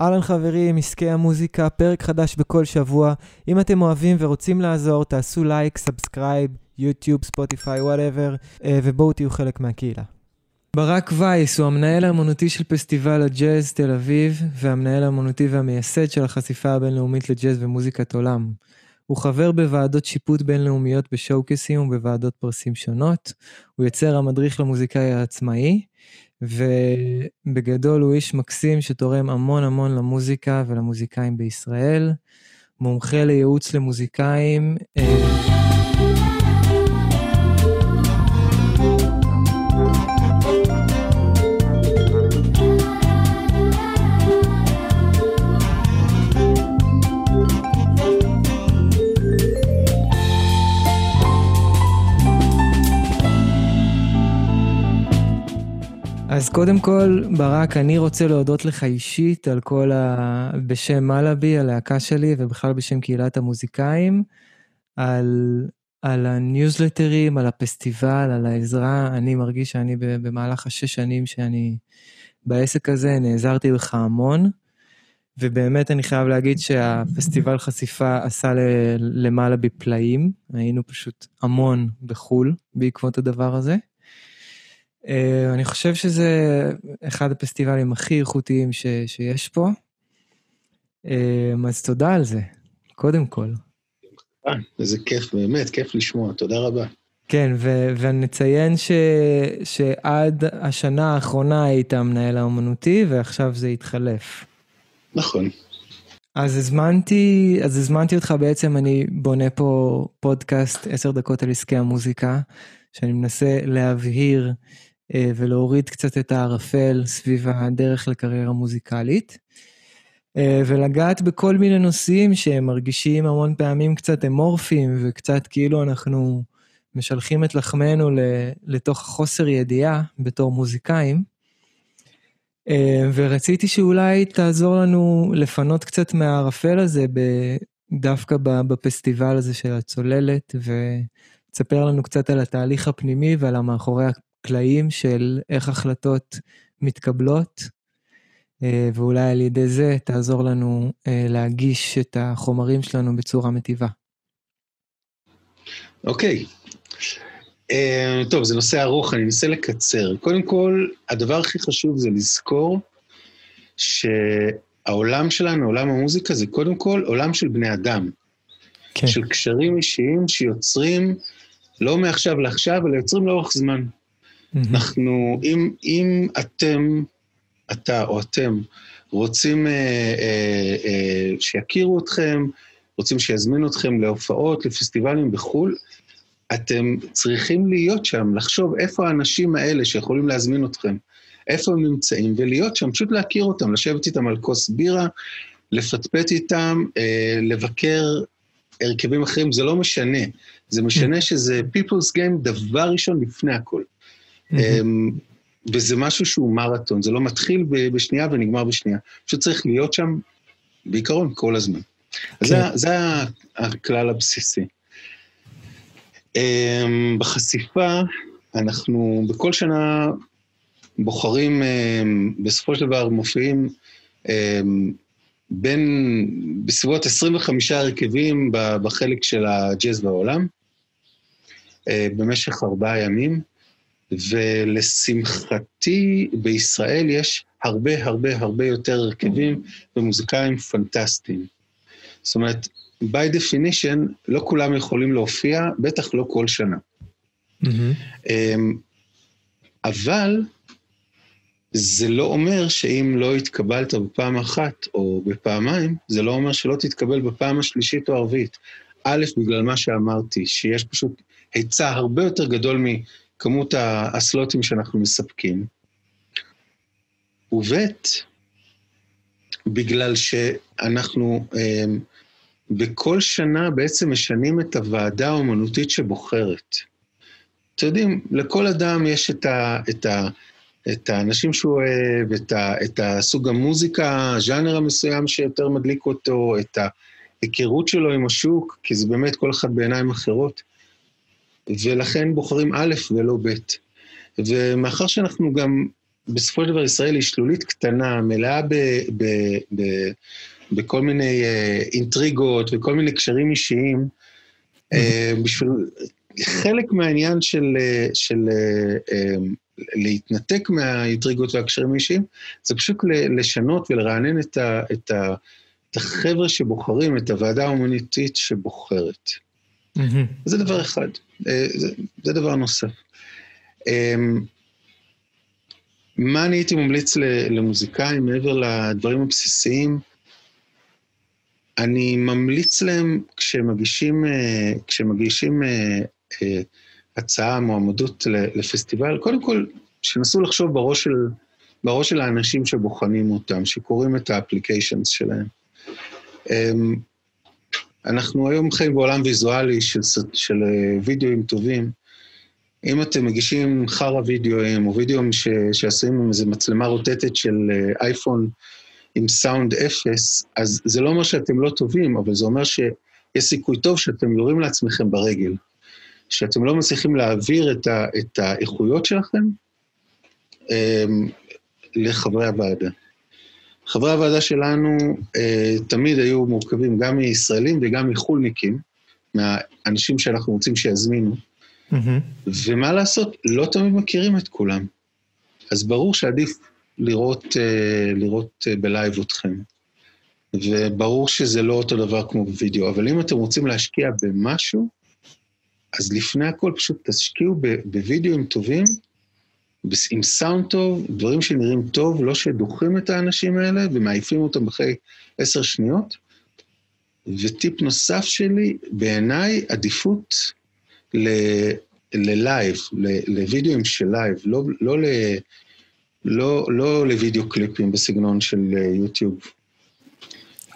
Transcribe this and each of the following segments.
אהלן חברים, עסקי המוזיקה, פרק חדש בכל שבוע. אם אתם אוהבים ורוצים לעזור, תעשו לייק, subscribe, יוטיוב, ספוטיפיי, whatever, ובואו תהיו חלק מהקהילה. ברק וייס הוא המנהל האמנותי של פסטיבל הג'אז תל אביב, והמנהל האמנותי והמייסד של החשיפה הבינלאומית לג'אז ומוזיקת עולם. הוא חבר בוועדות שיפוט בינלאומיות בשואוקייסים ובוועדות פרסים שונות. הוא יוצר המדריך למוזיקאי העצמאי, ובגדול הוא איש מקסים שתורם המון המון למוזיקה ולמוזיקאים בישראל. מומחה לייעוץ למוזיקאים. אז קודם כל, ברק, אני רוצה להודות לך אישית על כל ה... בשם מלאבי, הלהקה שלי, ובכלל בשם קהילת המוזיקאים, על, על הניוזלטרים, על הפסטיבל, על העזרה. אני מרגיש שאני במהלך השש שנים שאני בעסק הזה, נעזרתי בך המון, ובאמת אני חייב להגיד שהפסטיבל חשיפה עשה למעלה בפלאים. היינו פשוט המון בחו"ל בעקבות הדבר הזה. Uh, אני חושב שזה אחד הפסטיבלים הכי איכותיים ש, שיש פה. Uh, אז תודה על זה, קודם כל. אה, איזה כיף, באמת, כיף לשמוע, תודה רבה. כן, ו- ונציין ש- שעד השנה האחרונה היית המנהל האומנותי, ועכשיו זה התחלף. נכון. אז הזמנתי, אז הזמנתי אותך בעצם, אני בונה פה פודקאסט עשר דקות על עסקי המוזיקה, שאני מנסה להבהיר ולהוריד קצת את הערפל סביב הדרך לקריירה מוזיקלית. אה, ולגעת בכל מיני נושאים שהם מרגישים המון פעמים קצת אמורפיים וקצת כאילו אנחנו משלחים את לחמנו לתוך חוסר ידיעה בתור מוזיקאים. אה, ורציתי שאולי תעזור לנו לפנות קצת מהערפל הזה דווקא בפסטיבל הזה של הצוללת, ותספר לנו קצת על התהליך הפנימי ועל המאחורי הקלעים של איך החלטות מתקבלות, אה, ואולי על ידי זה תעזור לנו אה, להגיש את החומרים שלנו בצורה מטיבה. אוקיי. Uh, טוב, זה נושא ארוך, אני אנסה לקצר. קודם כל, הדבר הכי חשוב זה לזכור שהעולם שלנו, עולם המוזיקה, זה קודם כל עולם של בני אדם. כן. של קשרים אישיים שיוצרים לא מעכשיו לעכשיו, אלא יוצרים לאורך זמן. אנחנו, אם, אם אתם, אתה או אתם, רוצים אה, אה, אה, שיכירו אתכם, רוצים שיזמינו אתכם להופעות, לפסטיבלים בחו"ל, אתם צריכים להיות שם, לחשוב איפה האנשים האלה שיכולים להזמין אתכם, איפה הם נמצאים, ולהיות שם, פשוט להכיר אותם, לשבת איתם על כוס בירה, לפטפט איתם, אה, לבקר הרכבים אחרים, זה לא משנה. זה משנה שזה people's game דבר ראשון לפני הכל. אמ, וזה משהו שהוא מרתון, זה לא מתחיל בשנייה ונגמר בשנייה. פשוט צריך להיות שם, בעיקרון, כל הזמן. כן. זה, זה הכלל הבסיסי. אמ, בחשיפה, אנחנו בכל שנה בוחרים, אמ, בסופו של דבר מופיעים בין, בסביבות 25 הרכבים בחלק של הג'אז בעולם, אה, במשך ארבעה ימים. ולשמחתי, בישראל יש הרבה הרבה הרבה יותר הרכבים ומוזיקאים פנטסטיים. זאת אומרת, by definition, לא כולם יכולים להופיע, בטח לא כל שנה. Mm-hmm. אבל זה לא אומר שאם לא התקבלת בפעם אחת או בפעמיים, זה לא אומר שלא תתקבל בפעם השלישית או הרביעית. א', בגלל מה שאמרתי, שיש פשוט היצע הרבה יותר גדול כמות הסלוטים שאנחנו מספקים. וב', בגלל שאנחנו אמ, בכל שנה בעצם משנים את הוועדה האומנותית שבוחרת. אתם יודעים, לכל אדם יש את, ה, את, ה, את האנשים שהוא אוהב, את, ה, את הסוג המוזיקה, הז'אנר המסוים שיותר מדליק אותו, את ההיכרות שלו עם השוק, כי זה באמת כל אחד בעיניים אחרות. ולכן בוחרים א' ולא ב'. ומאחר שאנחנו גם בסופו של דבר ישראל היא שלולית קטנה, מלאה ב, ב, ב, בכל מיני uh, אינטריגות וכל מיני קשרים אישיים. Uh, בשביל חלק מהעניין של, uh, של uh, להתנתק מהאינטריגות והקשרים האישיים, זה פשוט לשנות ולרענן את, ה, את, ה, את החבר'ה שבוחרים, את הוועדה ההומניטית שבוחרת. זה דבר אחד. Uh, זה, זה דבר נוסף. Um, מה אני הייתי ממליץ למוזיקאים מעבר לדברים הבסיסיים? אני ממליץ להם כשמגישים, אה, כשמגישים אה, אה, הצעה, מועמדות לפסטיבל, קודם כל, שינסו לחשוב בראש של, בראש של האנשים שבוחנים אותם, שקוראים את האפליקיישנס שלהם. אמ, אנחנו היום חיים בעולם ויזואלי של, של וידאוים טובים. אם אתם מגישים חרא וידאוים, או וידאוים שעשויים עם איזו מצלמה רוטטת של אייפון עם סאונד אפס, אז זה לא אומר שאתם לא טובים, אבל זה אומר שיש סיכוי טוב שאתם יורים לעצמכם ברגל. שאתם לא מצליחים להעביר את, ה, את האיכויות שלכם um, לחברי הוועדה. חברי הוועדה שלנו uh, תמיד היו מורכבים גם מישראלים וגם מחולניקים, מהאנשים שאנחנו רוצים שיזמינו. Mm-hmm. ומה לעשות, לא תמיד מכירים את כולם. אז ברור שעדיף לראות, אה, לראות אה, בלייב אתכם. וברור שזה לא אותו דבר כמו בווידאו, אבל אם אתם רוצים להשקיע במשהו, אז לפני הכל פשוט תשקיעו בווידאוים טובים, עם סאונד טוב, דברים שנראים טוב, לא שדוחים את האנשים האלה ומעיפים אותם אחרי עשר שניות. וטיפ נוסף שלי, בעיניי עדיפות ללייב, לווידאוים של לייב, לא, לא לא, לא לוידאו קליפים בסגנון של אה, יוטיוב.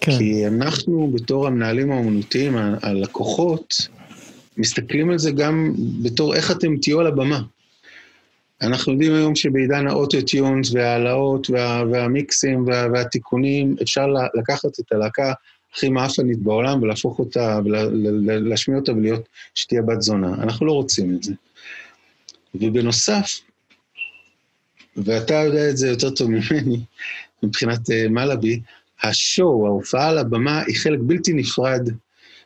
כן. כי אנחנו, בתור המנהלים האומנותיים, הלקוחות, מסתכלים על זה גם בתור איך אתם תהיו על הבמה. אנחנו יודעים היום שבעידן ה auto-tunes וההעלאות וה, והמיקסים וה, והתיקונים, אפשר לקחת את הלהקה הכי מעפנית בעולם ולהפוך אותה, ולהשמיע אותה ולהיות שתהיה בת זונה. אנחנו לא רוצים את זה. ובנוסף, ואתה יודע את זה יותר טוב ממני, מבחינת uh, מלאבי, השואו, ההופעה על הבמה, היא חלק בלתי נפרד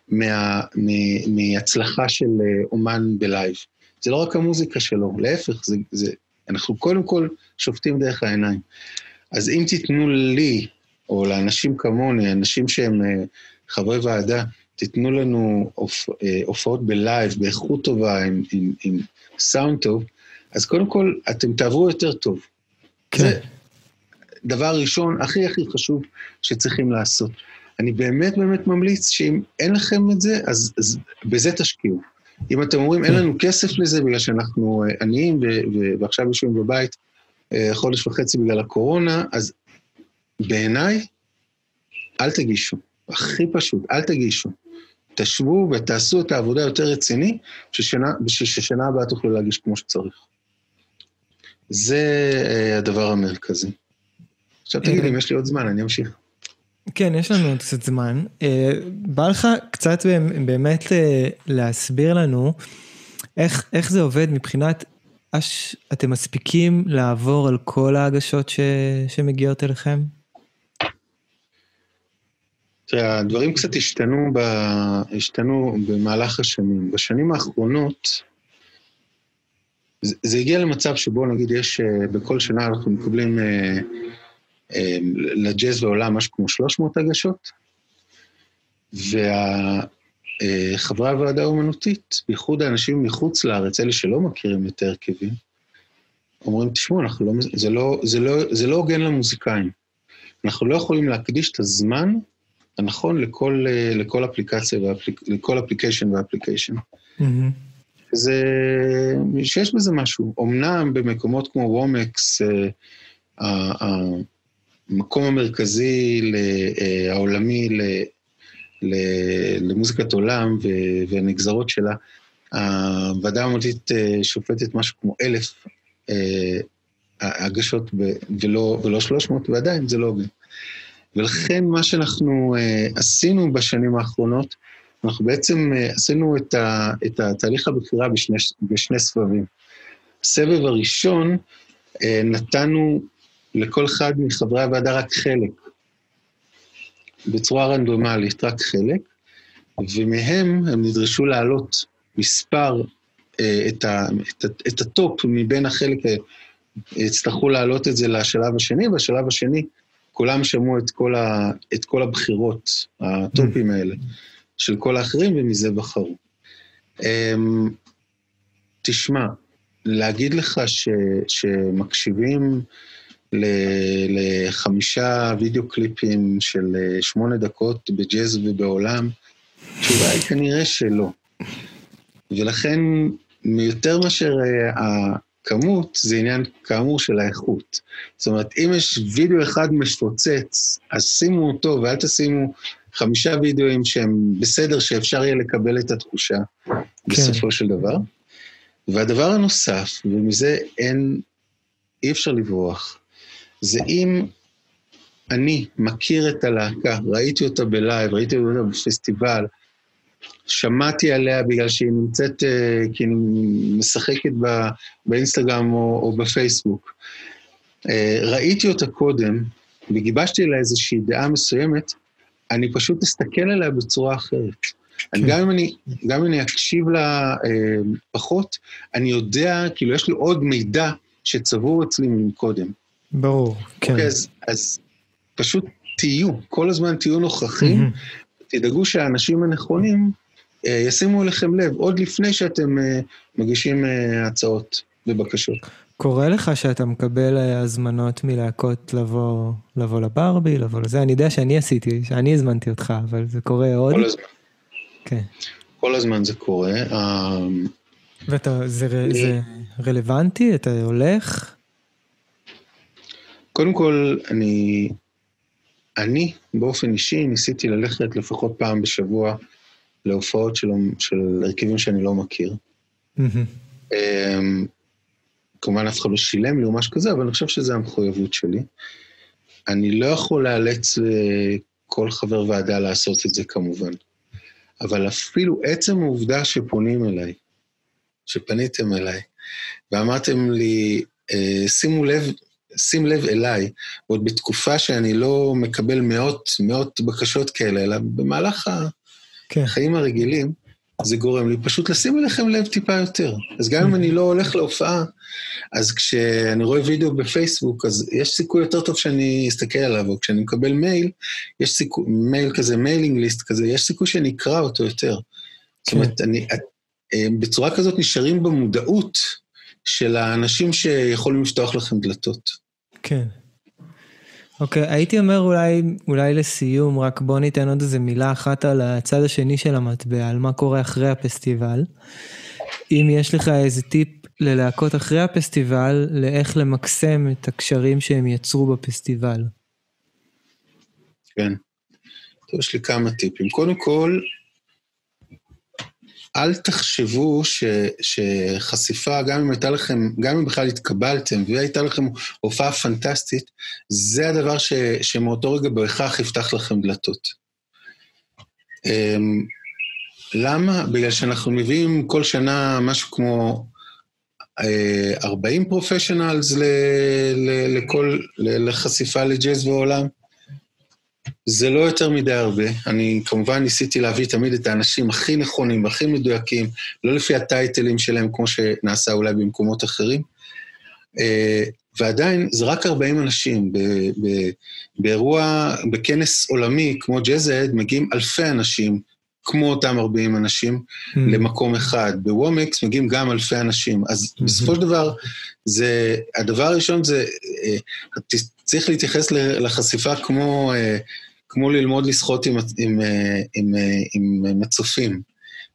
מה, מ, מהצלחה של uh, אומן בלייב. זה לא רק המוזיקה שלו, להפך, זה, זה, אנחנו קודם כל שופטים דרך העיניים. אז אם תיתנו לי, או לאנשים כמוני, אנשים שהם uh, חברי ועדה, תיתנו לנו uh, הופעות בלייב, באיכות טובה, עם, עם, עם סאונד טוב, אז קודם כל, אתם תעברו יותר טוב. כן. זה דבר ראשון, הכי הכי חשוב שצריכים לעשות. אני באמת באמת ממליץ שאם אין לכם את זה, אז, אז בזה תשקיעו. אם אתם אומרים, אין לנו כסף לזה בגלל שאנחנו אה, עניים ועכשיו יושבים בבית אה, חודש וחצי בגלל הקורונה, אז בעיניי, אל תגישו. הכי פשוט, אל תגישו. תשבו ותעשו את העבודה יותר רציני, בשביל ששנה הבאה תוכלו להגיש כמו שצריך. זה uh, הדבר המרכזי. עכשיו תגיד אם יש לי עוד זמן, אני אמשיך. כן, יש לנו עוד קצת זמן. Uh, בא לך קצת באמת uh, להסביר לנו איך, איך זה עובד מבחינת, אש, אתם מספיקים לעבור על כל ההגשות ש, שמגיעות אליכם? תראה, הדברים קצת השתנו, ב, השתנו במהלך השנים. בשנים האחרונות, זה, זה הגיע למצב שבו נגיד יש, אה, בכל שנה אנחנו מקבלים אה, אה, לג'אז בעולם משהו כמו 300 הגשות, וחברי אה, הוועדה האומנותית, בייחוד האנשים מחוץ לארץ, אלה שלא מכירים את ההרכבים, אומרים, תשמעו, לא, זה, לא, זה, לא, זה לא הוגן למוזיקאים. אנחנו לא יכולים להקדיש את הזמן הנכון לכל, אה, לכל אפליקציה, ואפליק, לכל אפליקיישן ואפליקיישן. Mm-hmm. זה, שיש בזה משהו. אמנם במקומות כמו וומקס, אה, המקום המרכזי אה, העולמי למוזיקת עולם והנגזרות שלה, הוועדה האמנותית אה, שופטת משהו כמו אלף הגשות ולא, ולא 300, ועדיין זה לא הוגן. ולכן מה שאנחנו עשינו בשנים האחרונות, אנחנו בעצם אה, עשינו את, ה, את התהליך הבחירה בשני, בשני סבבים. הסבב הראשון, אה, נתנו לכל אחד מחברי הוועדה רק חלק, בצורה רנדומלית, רק חלק, ומהם הם נדרשו להעלות מספר, אה, את, ה, את, את הטופ מבין החלק, יצטרכו להעלות את זה לשלב השני, והשלב השני, כולם שמעו את כל, ה, את כל הבחירות, הטופים האלה, של כל האחרים, ומזה בחרו. אמ, תשמע, להגיד לך ש, שמקשיבים לחמישה וידאו קליפים של אה, שמונה דקות בג'אז ובעולם, התשובה היא כנראה שלא. ולכן, מיותר מאשר אה, הכמות, זה עניין כאמור של האיכות. זאת אומרת, אם יש וידאו אחד מפוצץ, אז שימו אותו ואל תשימו חמישה וידאוים שהם בסדר, שאפשר יהיה לקבל את התחושה כן. בסופו של דבר. והדבר הנוסף, ומזה אין, אי אפשר לברוח, זה אם אני מכיר את הלהקה, ראיתי אותה בלייב, ראיתי אותה בפסטיבל, שמעתי עליה בגלל שהיא נמצאת, אה, כי היא משחקת באינסטגרם או, או בפייסבוק. אה, ראיתי אותה קודם, וגיבשתי לה איזושהי דעה מסוימת, אני פשוט אסתכל עליה בצורה אחרת. כן. גם, אם אני, גם אם אני אקשיב לה אה, פחות, אני יודע, כאילו, יש לי עוד מידע שצבור אצלי מקודם. ברור, כן. אוקיי, אז, אז פשוט תהיו, כל הזמן תהיו נוכחים, mm-hmm. תדאגו שהאנשים הנכונים אה, ישימו אליכם לב, עוד לפני שאתם אה, מגישים אה, הצעות ובקשות. קורה לך שאתה מקבל הזמנות מלהקות לבוא, לבוא לברבי, לבוא לזה? אני יודע שאני עשיתי, שאני הזמנתי אותך, אבל זה קורה עוד? כל הזמן. כן. כל הזמן זה קורה. ואתה, זה, זה רלוונטי? אתה הולך? קודם כל, אני, אני באופן אישי ניסיתי ללכת לפחות פעם בשבוע להופעות של, של הרכיבים שאני לא מכיר. Mm-hmm. כמובן אף אחד לא שילם לי או משהו כזה, אבל אני חושב שזו המחויבות שלי. אני לא יכול לאלץ כל חבר ועדה לעשות את זה כמובן. אבל אפילו עצם העובדה שפונים אליי, שפניתם אליי, ואמרתם לי, אה, שימו לב, שים לב אליי, עוד בתקופה שאני לא מקבל מאות, מאות בקשות כאלה, אלא במהלך כן. החיים הרגילים, זה גורם לי פשוט לשים אליכם לב טיפה יותר. אז גם אם אני לא הולך להופעה, אז כשאני רואה וידאו בפייסבוק, אז יש סיכוי יותר טוב שאני אסתכל עליו, או כשאני מקבל מייל, יש סיכוי, מייל כזה, mailing list כזה, יש סיכוי שאני אקרא אותו יותר. זאת כן. אומרת, אני, אה, בצורה כזאת נשארים במודעות של האנשים שיכולים לפתוח לכם דלתות. כן. אוקיי, okay, הייתי אומר אולי, אולי לסיום, רק בוא ניתן עוד איזה מילה אחת על הצד השני של המטבע, על מה קורה אחרי הפסטיבל. אם יש לך איזה טיפ ללהקות אחרי הפסטיבל, לאיך למקסם את הקשרים שהם יצרו בפסטיבל. כן. טוב, יש לי כמה טיפים. קודם כל, אל תחשבו ש, שחשיפה, גם אם הייתה לכם, גם אם בכלל התקבלתם והייתה לכם הופעה פנטסטית, זה הדבר ש, שמאותו רגע בהכרח יפתח לכם דלתות. אמ, למה? בגלל שאנחנו מביאים כל שנה משהו כמו 40 פרופשיונלס לכל, לחשיפה לג'אז בעולם. זה לא יותר מדי הרבה. אני כמובן ניסיתי להביא תמיד את האנשים הכי נכונים והכי מדויקים, לא לפי הטייטלים שלהם, כמו שנעשה אולי במקומות אחרים. אה, ועדיין, זה רק 40 אנשים. באירוע, בכנס עולמי כמו ג'אז-אד, מגיעים אלפי אנשים כמו אותם 40 אנשים mm. למקום אחד. בוומקס מגיעים גם אלפי אנשים. אז mm-hmm. בסופו של דבר, זה, הדבר הראשון זה, אה, צריך להתייחס לחשיפה כמו, אה, כמו ללמוד לשחות עם, עם, עם, עם מצופים.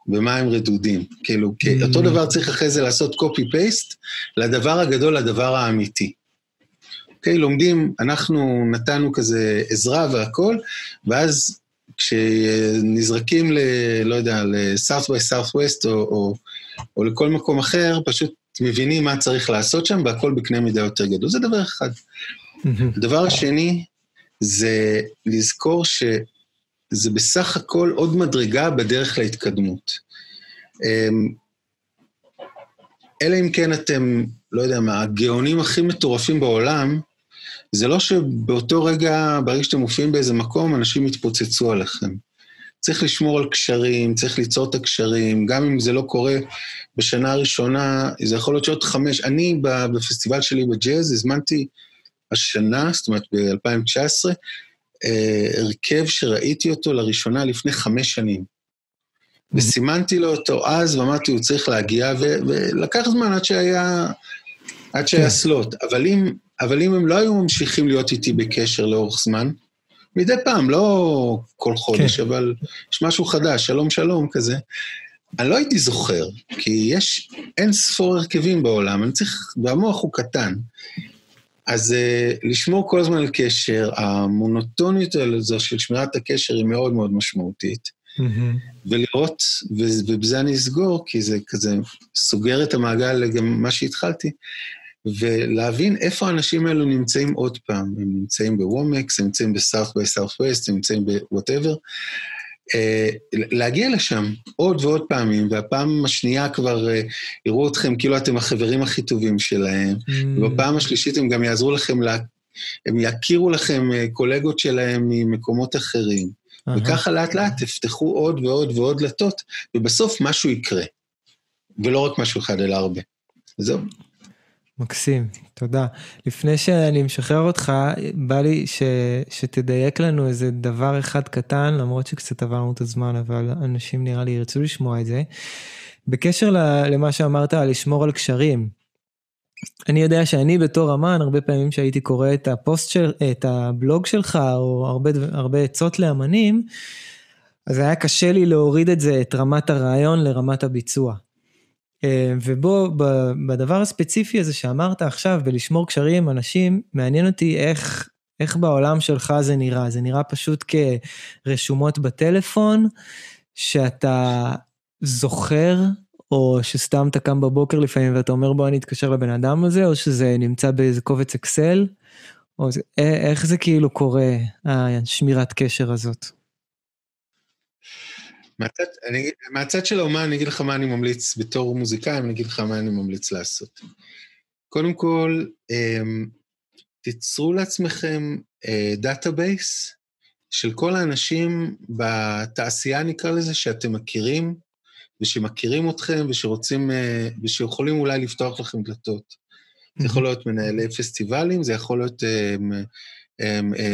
במים רדודים. כאילו, mm. אותו דבר צריך אחרי זה לעשות copy-paste לדבר הגדול, לדבר האמיתי. אוקיי, okay, לומדים, אנחנו נתנו כזה עזרה והכול, ואז כשנזרקים ל... לא יודע, ל-South by Southwest או, או, או לכל מקום אחר, פשוט מבינים מה צריך לעשות שם, והכל בקנה מידה יותר גדול. זה דבר אחד. הדבר השני זה לזכור שזה בסך הכל עוד מדרגה בדרך להתקדמות. אמ, אלא אם כן אתם, לא יודע מה, הגאונים הכי מטורפים בעולם, זה לא שבאותו רגע, ברגע שאתם מופיעים באיזה מקום, אנשים יתפוצצו עליכם. צריך לשמור על קשרים, צריך ליצור את הקשרים, גם אם זה לא קורה בשנה הראשונה, זה יכול להיות שעוד חמש. אני בפסטיבל שלי בג'אז הזמנתי השנה, זאת אומרת ב-2019, אה, הרכב שראיתי אותו לראשונה לפני חמש שנים. וסימנתי לו אותו אז, ואמרתי, הוא צריך להגיע, ולקח זמן עד שהיה, עד שהיה כן. סלוט. אבל אם, אבל אם הם לא היו ממשיכים להיות איתי בקשר לאורך זמן, מדי פעם, לא כל חודש, כן. אבל יש משהו חדש, שלום שלום כזה. אני לא הייתי זוכר, כי יש אין ספור הרכבים בעולם, אני צריך, והמוח הוא קטן. אז uh, לשמור כל הזמן על קשר, המונוטוניות הזו של שמירת הקשר היא מאוד מאוד משמעותית. Mm-hmm. ולראות, ובזה אני אסגור, כי זה כזה סוגר את המעגל לגם מה שהתחלתי, ולהבין איפה האנשים האלו נמצאים עוד פעם. הם נמצאים ב WOMEX, הם נמצאים ב South by Southwest, הם נמצאים ב whatever. אה, להגיע לשם עוד ועוד פעמים, והפעם השנייה כבר אה, יראו אתכם כאילו אתם החברים הכי טובים שלהם, אממ. ובפעם השלישית הם גם יעזרו לכם, לה... הם יכירו לכם אה, קולגות שלהם ממקומות אחרים. אה-הא. וככה לאט לאט תפתחו עוד ועוד ועוד דלתות, ובסוף משהו יקרה. ולא רק משהו אחד, אלא הרבה. זהו. מקסים, תודה. לפני שאני משחרר אותך, בא לי ש, שתדייק לנו איזה דבר אחד קטן, למרות שקצת עברנו את הזמן, אבל אנשים נראה לי ירצו לשמוע את זה. בקשר למה שאמרת על לשמור על קשרים, אני יודע שאני בתור אמן, הרבה פעמים שהייתי קורא את הפוסט של, את הבלוג שלך, או הרבה, הרבה עצות לאמנים, אז היה קשה לי להוריד את זה, את רמת הרעיון לרמת הביצוע. אה, ובו, בדבר הספציפי הזה שאמרת עכשיו, בלשמור קשרים עם אנשים, מעניין אותי איך, איך בעולם שלך זה נראה. זה נראה פשוט כרשומות בטלפון, שאתה זוכר, או שסתם אתה קם בבוקר לפעמים ואתה אומר בוא אני אתקשר לבן אדם הזה, או שזה נמצא באיזה קובץ אקסל, או איך זה כאילו קורה, השמירת קשר הזאת? מהצד, אני, מהצד של האומן, אני אגיד לך מה אני ממליץ בתור מוזיקאי, אני אגיד לך מה אני ממליץ לעשות. קודם כל, אמ, תיצרו לעצמכם database אה, של כל האנשים בתעשייה, נקרא לזה, שאתם מכירים, ושמכירים אתכם, ושרוצים, אה, ושיכולים אולי לפתוח לכם דלתות. זה יכול להיות מנהלי פסטיבלים, זה יכול להיות אמ,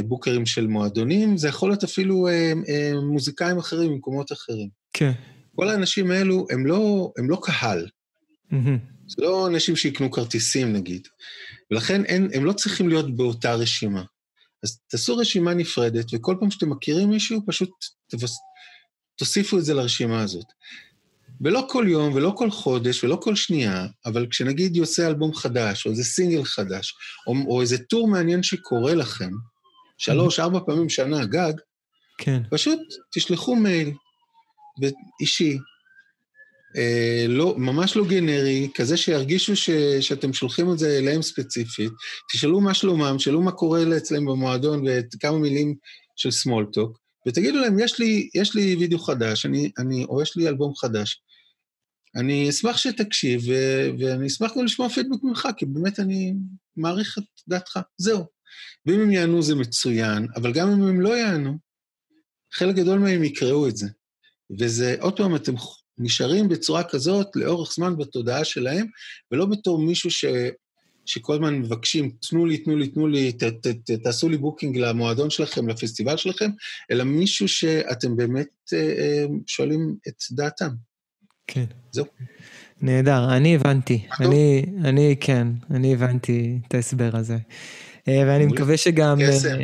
בוקרים של מועדונים, זה יכול להיות אפילו אה, אה, מוזיקאים אחרים ממקומות אחרים. כן. כל האנשים האלו הם לא, הם לא קהל. Mm-hmm. זה לא אנשים שיקנו כרטיסים נגיד. ולכן אין, הם לא צריכים להיות באותה רשימה. אז תעשו רשימה נפרדת, וכל פעם שאתם מכירים מישהו, פשוט תבס... תוסיפו את זה לרשימה הזאת. ולא כל יום, ולא כל חודש, ולא כל שנייה, אבל כשנגיד יוצא אלבום חדש, או איזה סינגל חדש, או, או איזה טור מעניין שקורה לכם, שלוש, ארבע פעמים שנה, גג, כן. פשוט תשלחו מייל אישי, אה, לא, ממש לא גנרי, כזה שירגישו ש, שאתם שולחים את זה אליהם ספציפית, תשאלו מה שלומם, תשאלו מה קורה אצלם במועדון וכמה מילים של סמולטוק, ותגידו להם, יש לי, יש לי וידאו חדש, אני, אני, או יש לי אלבום חדש, אני אשמח שתקשיב, ו, ואני אשמח גם לשמוע פידבק ממך, כי באמת אני מעריך את דעתך. זהו. ואם הם יענו זה מצוין, אבל גם אם הם לא יענו, חלק גדול מהם יקראו את זה. וזה, עוד פעם, אתם נשארים בצורה כזאת לאורך זמן בתודעה שלהם, ולא בתור מישהו ש, שכל הזמן מבקשים, תנו לי, תנו לי, תנו לי, ת, ת, ת, תעשו לי booking למועדון שלכם, לפסטיבל שלכם, אלא מישהו שאתם באמת אה, אה, שואלים את דעתם. כן. זהו. נהדר, אני הבנתי. אני, אני, כן, אני הבנתי את ההסבר הזה. אה, ואני מקווה שגם... קסם.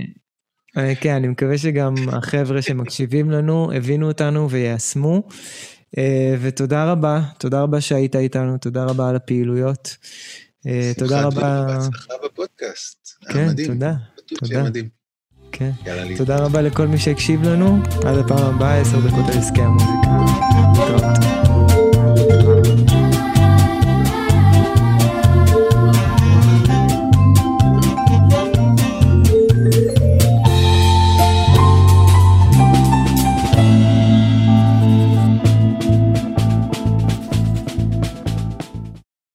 אה, אה, כן, אני מקווה שגם החבר'ה שמקשיבים לנו הבינו אותנו ויישמו. ותודה רבה, תודה רבה שהיית איתנו, תודה רבה על הפעילויות. תודה רבה. בהצלחה בפודקאסט. כן, תודה. תודה. כן. תודה רבה לכל מי שהקשיב לנו. עד הפעם הבאה, עשר דקות על עסקי המוזיקה.